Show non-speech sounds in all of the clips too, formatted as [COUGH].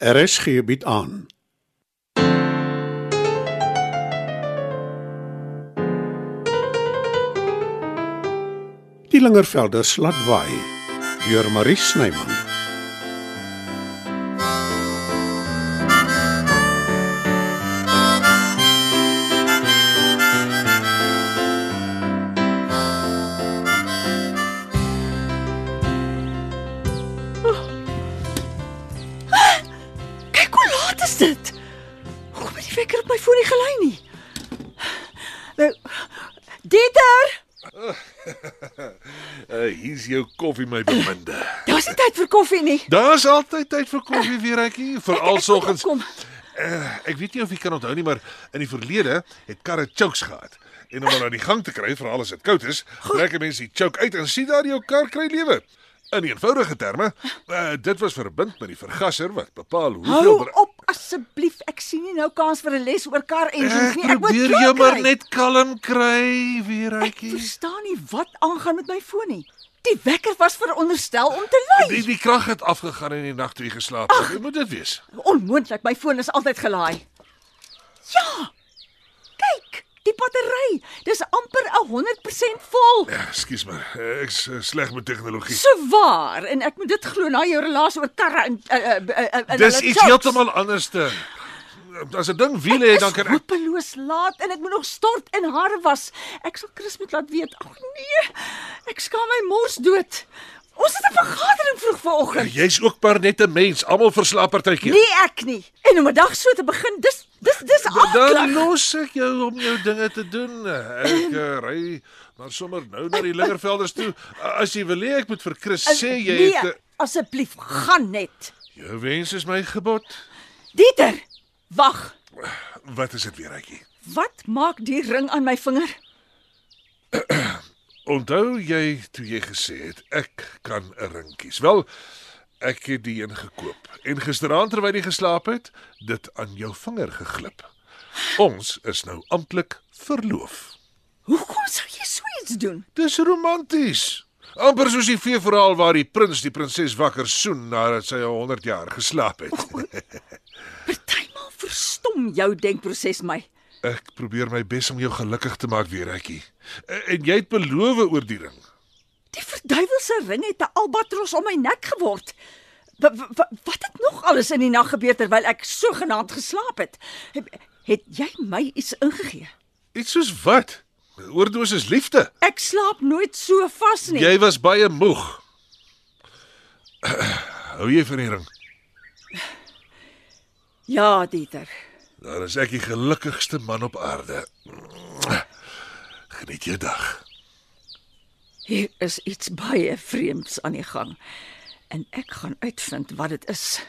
RSG bied aan. Die Lingervelders laat waai deur Marie Snyman. Dit. Hoekom het die wekker op my foon nie gelei nie? Nou, Dieter, [LAUGHS] Uh, hier's jou koffie my beminde. daar's nie tyd vir koffie nie. Daar's altyd tyd vir koffie weer ekkie, [LAUGHS] veral soggens. opkom. Uh, ek weet nie of jy kan onthou nie, maar in die verlede het karre chokes gehad. En om hom aan die gang te kry, veral as dit koud is, trek mense die choke uit en sien daar jou kar kry lewe. In eenvoudige terme, uh, dit was verbind met die vergasser wat bepaal hoeveel Hou op asseblief. Ek sien nie nou kans vir 'n les oor kar engines nie. Ek probeer jou maar net kalm kry, weer Ek verstaan nie wat aangaan met my foon nie. Die wekker was veronderstel om te Die lui. die krag het afgegaan in die nag toe jy geslaap het. Hoe moet dit wees? Onmoontlik, my foon is altyd gelaai. Ja. Die battery. Dis amper 100% vol. Ja, ekskuus maar. Ek's eh, sleg met tegnologie. So waar en ek moet dit glo na jou relasie oor karre en uh, uh, uh, uh, Dis iets heeltemal anderste. As 'n ding wiele het, dan kan ek hopeloos laat en ek moet nog stort en hare was. Ek sal Chris moet laat weet. Ag nee. Ek skaam my mors dood. Ons het 'n vergadering vroeg vanoggend. Jy's ook maar net 'n mens, almal verslaap partykeer. Nee, ek nie. En om 'n dag so te begin, dis dis dis Dan aaklag. los ek jou om jou dinge te doen. Ek uh, ry maar sommer nou na die Lingervelders toe. As jy wil hê ek moet vir Chris sê jy nee, het 'n asseblief, gaan net. jou wens is my gebod. Dieter, wag. Wat is dit weer, Rykie? Wat maak die ring aan my vinger? Onthou jy toe jy gesê het ek kan 'n ring kies? Wel, ek het die een gekoop en gisteraand terwyl jy geslaap het, dit aan jou vinger geglip. Ons is nou amptelik verloof. Hoekom sou jy so iets doen? Dis romanties. amper soos die feeverhaal waar die prins die prinses wakker soen nadat sy al 100 jaar geslaap het. Partymal verstom jou denkproses my. Ek probeer my bes om jou gelukkig te maak weer, Ekkie. En jy het beloof oor die ring. Die verduiwelse ring het 'n albatros om my nek geword. Wa- Wat het nog alles in die nag gebeur terwyl ek sogenaamd geslaap het? Het, het jy my iets ingegee? Iets soos wat? Oordosis liefde. Ek slaap nooit so vas nie. Jy was baie moeg. [CLEARS THROAT] Hou jy van die ring? Ja, Dieter. Dan is ek die gelukkigste man op aarde. Geniet jou dag. Hier is iets baie vreemds aan die gang en ek gaan uitvind wat dit is.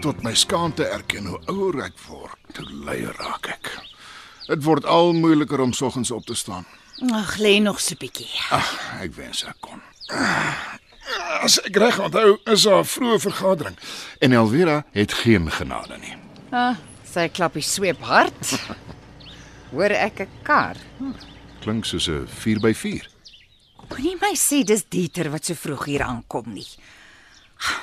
Tot my skaamte erken hoe ouer ek word, hoe luier raak ek. Dit word al moeiliker om soggens op te staan. Ag, lê nog so 'n bietjie. Ag, ek wens ek kon. As ek reg onthou, is daar 'n vroeë vergadering en Elvira het geen genade nie. Ah, sy klappie sweep hard. Hoor ek 'n kar. Klink soos 'n 4x4. Moenie my sê dis Dieter wat so vroeg hier aankom nie.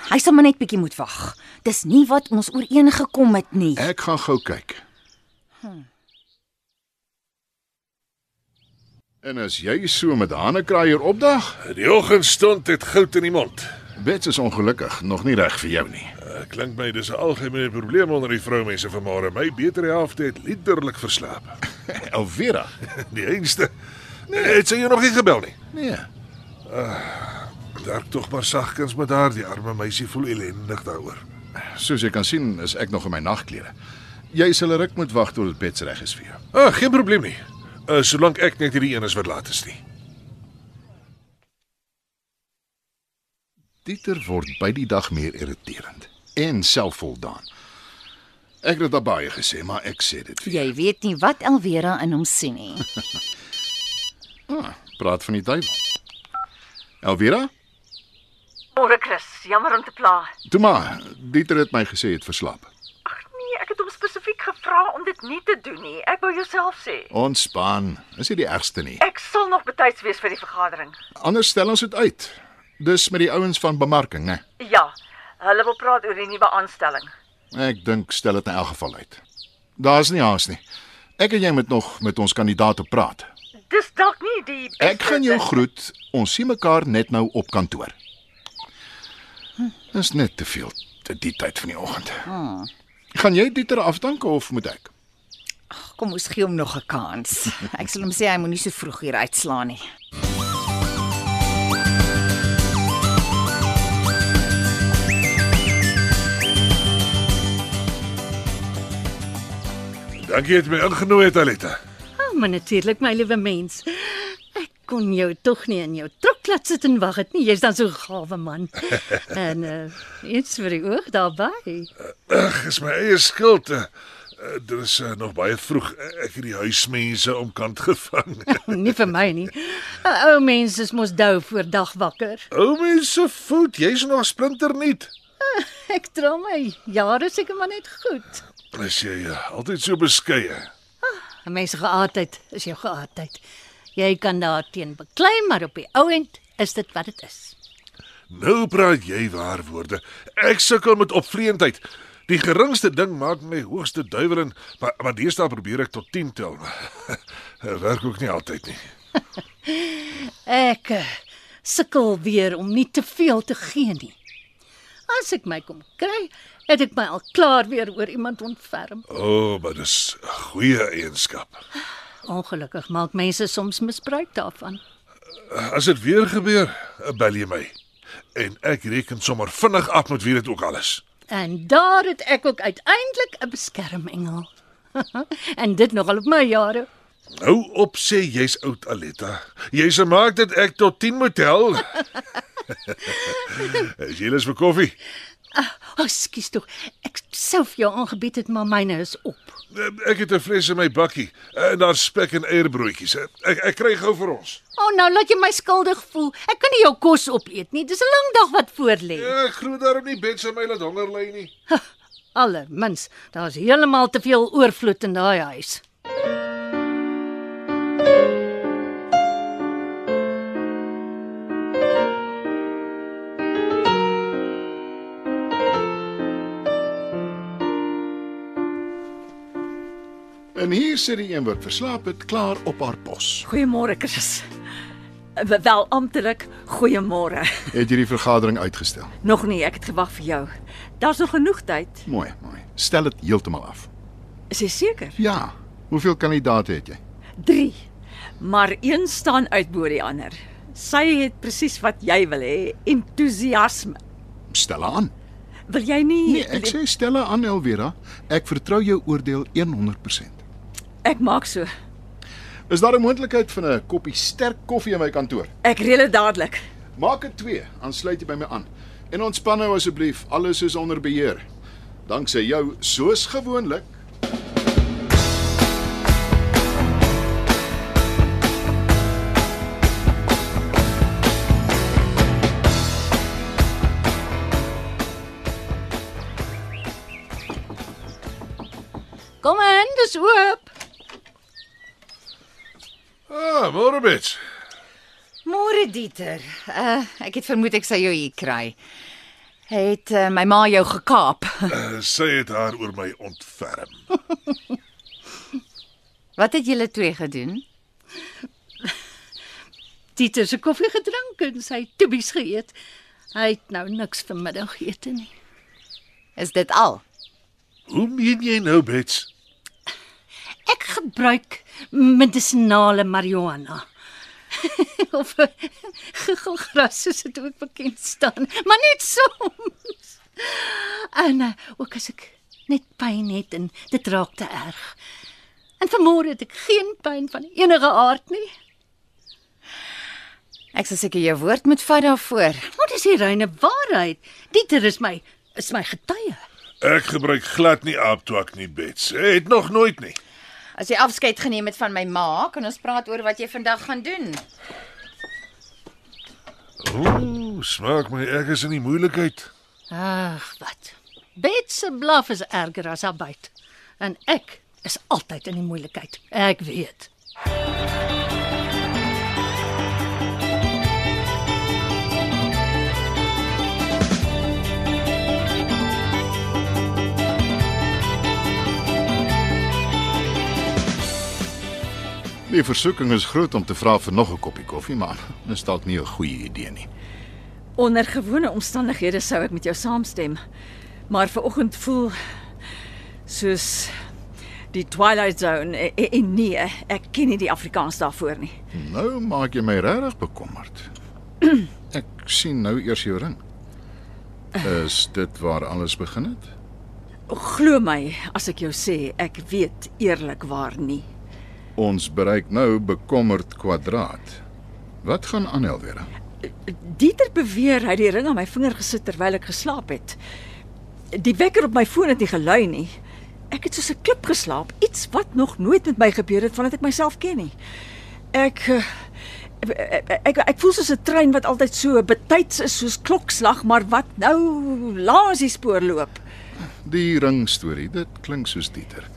Hy sal maar net bietjie moet wag. Dis nie wat ons ooreengekom het nie. Ek gaan gou kyk. En as jy so met hanekraaier opdag, Die oggendstond het goud in die mond. Bets is ongelukkig, nog nie reg vir jou nie. Uh, klink my dis 'n algemene probleem onder die vroumense vanmôre. My betere helfte het liderlik verslaap. [LAUGHS] Elvira? [LAUGHS] Die einste. Nee, het sy jou nog nie gebel nie. Nee. Werk tog maar sagkens met haar, die arme meisie voel ellendig daaroor. Soos jy kan sien, is ek nog in my nagklere. Jy sal 'n ruk moet wag tot dit bets reg is vir jou. Ah, geen probleem nie. Uh, solank ek net hierdie een is wat laat is nie. Dieter word by die dag meer irriterend en selfvoldaan. Ek het dit al baie gesê, maar ek sê dit weer. Jy weet nie wat Elvera in hom sien nie. [LAUGHS] Ah, praat van die duiwel. Elvira? Môre Chris, jammer om te pla. Toe maar, Dieter het my gesê het verslaap. Ag nee, ek het hom spesifiek gevra om dit nie te doen nie. Ek wou jouself sê. Ontspan, is nie die ergste nie. Ek sal nog betyds wees vir die vergadering. Anders stel ons dit uit. Dis met die ouens van bemarking, né? Ja, hulle wil praat oor die nuwe aanstelling. Ek dink stel dit in elk geval uit. Daar's nie haas nie. Ek en jy moet nog met ons kandidaate praat. Dis dalk nie die beste Ek gaan jou groet. Ons sien mekaar net nou op kantoor. Dis net te veel te die tyd van die oggend. Gaan jy Dieter afdank of moet ek? Kom ons gee hom nog 'n kans. [LAUGHS] Ek sal hom sê hy moenie so vroeg hier uitslaan nie. Dankie jy het my ingenooi het, Aletta. Oh, maar natuurlik my liewe mens. Ek kon jou tog nie in jou trok laat sit en wag het nie. Jy's dan so gawe man. [LAUGHS] en uh iets vir die oog daarby. Ag, is my eie skuld. Uh, uh, dit is uh, nog baie vroeg. Ek het die huismense omkant gevang. [LAUGHS] nie vir my nie. 'n Ou mens is mos dou voor dag wakker. Ou mense voet, jy's nog splinternuut. Ek dra my jare seker maar net goed. Is jy uh, altyd so beskeie? 'n Mens se geaardheid is jou geaardheid. Jy kan daarteen beklei, maar op die ou end is dit wat dit is. Nou praat jy waar woorde. Ek sukkel met opvleentheid. Die geringste ding maak my hoogste duiwel en maar maar deesdae probeer ek tot 10 tel. [LAUGHS] Werk ook nie altyd nie. [LAUGHS] Ek eh, sukkel weer om nie te veel te gee nie. As ek my kom kry, het ek my al klaar weer oor iemand ontferm. O, oh, maar dis 'n goeie eienskap. Ongelukkig maak mense soms misbruik daarvan. As dit weer gebeur, bel jy my. En ek reken sommer vinnig af met wie dit ook al is. En daar het ek ook uiteindelik 'n beskermengel. [LAUGHS] en dit nogal op my jare. Hou op sê jy's oud Aletta. Jy se maak dit ek tot 10 moet tel. [LAUGHS] [LAUGHS] Is jy lus vir koffie? O, oh, skus tog. Ek sou vir jou aangebied het, maar myne is op. Ek het 'n fles in my bakkie en daar spek en eierbroodjies. Ek ek kry gou vir ons. O, oh, nou laat jy my skuldig voel. Ek kan nie jou kos opeet nie. Dis 'n lang dag wat voorlê. Ja, ek glo daarom nie bed se my laat honger ly nie. Allermins, daar's heeltemal te veel oorvloed in daai huis. En hier sit die een wat verslaap het klaar op haar pos. Goeiemôre Chris. Wel amptelik, goeiemôre. Het jy die vergadering uitgestel? Nog nie, ek het gewag vir jou. Daar's nog genoeg tyd. Mooi, mooi. Stel dit heeltemal af. Is jy seker? Ja. Hoeveel kandidaate het jy? 3. Maar een staan uit bo die ander. Sy het presies wat jy wil hê, entoesiasme. Stel haar aan. Wil jy nie Nee, ek sê stel haar aan Elvira. Ek vertrou jou oordeel 100%. Ek maak so. Is daar 'n moontlikheid van 'n koppie sterk koffie in my kantoor? Ek reël dit dadelik. Maak dit 2, dan sluit jy by my aan. En ontspan nou asseblief, alles is onder beheer. Danksy jou soos gewoonlik. Kom in, dis oop. Ah, môre bits. Môre Dieter. Uh ek het vermoed ek sou jou hier kry. Het uh, my ma jou gekaap. Uh, sy het haar oor my ontferm. [LAUGHS] Wat het julle twee gedoen? Dieter se koffie gedrink en sy toebies geëet. Hy het nou niks vanmiddag geëet nie. Is dit al? Hoe meen jy nou, Bets? Gebruik medisonale marihuana. [LAUGHS] of giggelgras soos dit ook bekend staan, maar net soms. En uh, ook as ek net pyn het en dit raak te erg. En vanmôre het ek geen pyn van enige aard nie. Ek sal seker jou woord moet vat daarvoor. Wat is die reine waarheid? Dieter is my is my getuie. Ek gebruik glad nie aaptwak nie, Bets. Het nog nooit nie. As jy afskeid geneem het van my ma, kan ons praat oor wat jy vandag gaan doen. Ooh, smaak my ek is in die moeilikheid. Ag, wat. Bet se blaf is erger as haar byt. En ek is altyd in die moeilikheid. Ek weet. Die versoeking is groot om te vra vir nog 'n koppie koffie, maar dis dalk nie 'n goeie idee nie. Onder gewone omstandighede sou ek met jou saamstem. Maar ver oggend voel soos die Twilight Zone en, en nee, ek ken nie die Afrikaans daarvoor nie. Nou maak jy my regtig bekommerd. [CLEARS THROAT] Ek sien nou eers jou ring. Is dit waar alles begin het? Glo my as ek jou sê, ek weet eerlikwaar nie. Ons bereik nou bekommerd kwadraat. Wat gaan aanhel weer? Dieter beweer hy het die ring aan my vinger gesit terwyl ek geslaap het. Die wekker op my foon het nie gelui nie. Ek het soos 'n klip geslaap, iets wat nog nooit met my gebeur het vandat ek myself ken nie. Ek eh, ek ek, ek voel soos 'n trein wat altyd so betyds is soos klokslag, maar wat nou langs die spoor loop. Die ring storie, dit klink soos Dieter.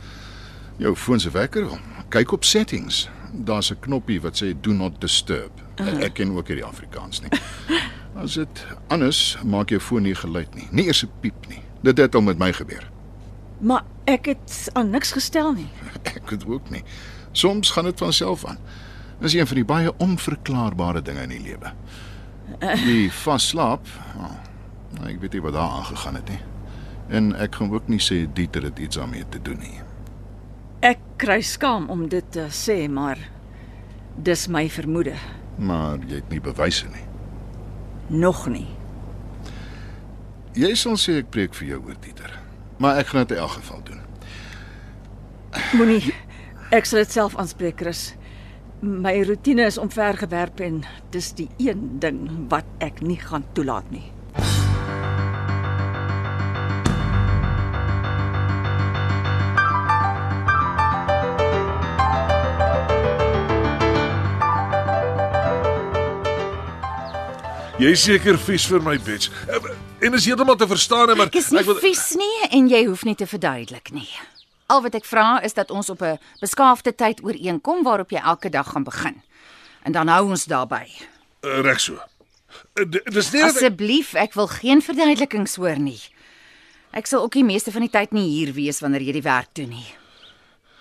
Jou foon se wekker, kyk op settings. Daar's 'n knoppie wat sê do not disturb. Uh. Ek ken ook hierdie Afrikaans nie. [LAUGHS] As dit anders maak jou foon nie geluid nie, nie eers 'n piep nie. Dit het al met my gebeur. Maar ek het aan niks gestel nie. [LAUGHS] Ek het ook nie. Soms gaan dit van self aan. Dis een van die baie onverklaarbare dinge in die lewe. Die vasslaap, oh, ek weet nie wat daar aangegaan het nie. En ek gaan ook nie sê Dieter het iets daarmee te doen nie. Kry skaam om dit te sê, maar dis my vermoede. Maar jy het nie bewyse nie. Nog nie. Jy sal sê ek preek vir jou oor Dieter. Maar ek gaan dit in elk geval doen. Moenie ek sal dit self aanspreek, Chris. My rotine is omvergewerp en dis die een ding wat ek nie gaan toelaat nie. Jy is seker vies vir my bitch. En is heeltemal te verstaan, maar Ek is nie vies nie en jy hoef nie te verduidelik nie. Al wat ek vra is dat ons op 'n beskaafde tyd ooreenkom waarop jy elke dag gaan begin. En dan hou ons daarby. Uh, reg so. Uh, Dis nie ek, Asseblief, ek wil geen verduidelikings hoor nie. Ek sal ook die meeste van die tyd nie hier wees wanneer jy die werk doen nie.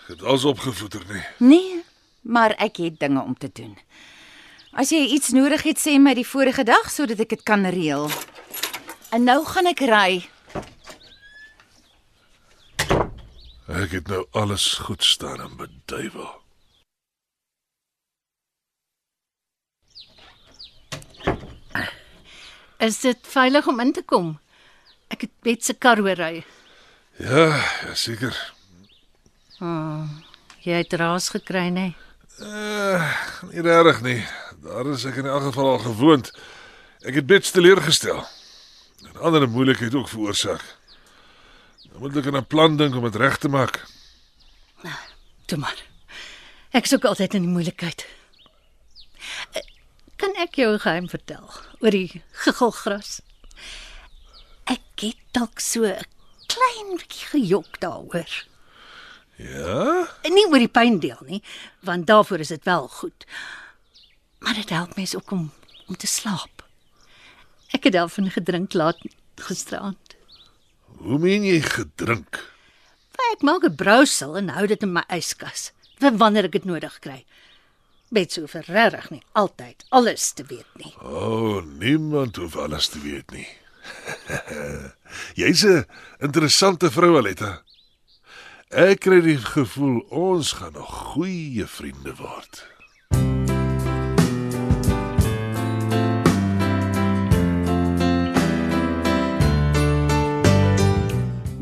het alles opgevoeter nie. Nee, maar ek het dinge om te doen. As jy iets nodig het, sê my die vorige dag sodat ek dit kan reël. En nou gaan ek ry. Ek het nou alles goed staan en beduiwel. Is dit veilig om in te kom? Ek het Bet se kar hoor ry. Ja, ja, seker. Jy het raas gekry, nê? Uh, nie regtig nie. Daar is ek in elk geval al gewoond. Ek het bits teleurgestel. En ander moeilikheid ook veroorsaak. Nou moet ek aan 'n plan dink om dit reg te maak. Toe maar. Ek soek altyd in die moeilikheid. Eh, Kan ek jou 'n geheim vertel oor die giggelgras? Ek het dalk so 'n klein bietjie gejok daaroor. Ja? Nie oor die pyndeel nie, want daarvoor is dit wel goed. Maar dit help mens ook om om te slaap. Ek het daarvan gedrink laat gisteraand. Hoe meen jy gedrink? Ek maak 'n brousel en hou dit in my yskas vir wanneer ek dit nodig kry. Bet so vir regtig nie altyd alles te weet nie. O, oh, niemand hoef alles te weet nie. [LAUGHS] Jy's 'n interessante vrou, Aletta. Ek kry die gevoel ons gaan nog goeie vriende word.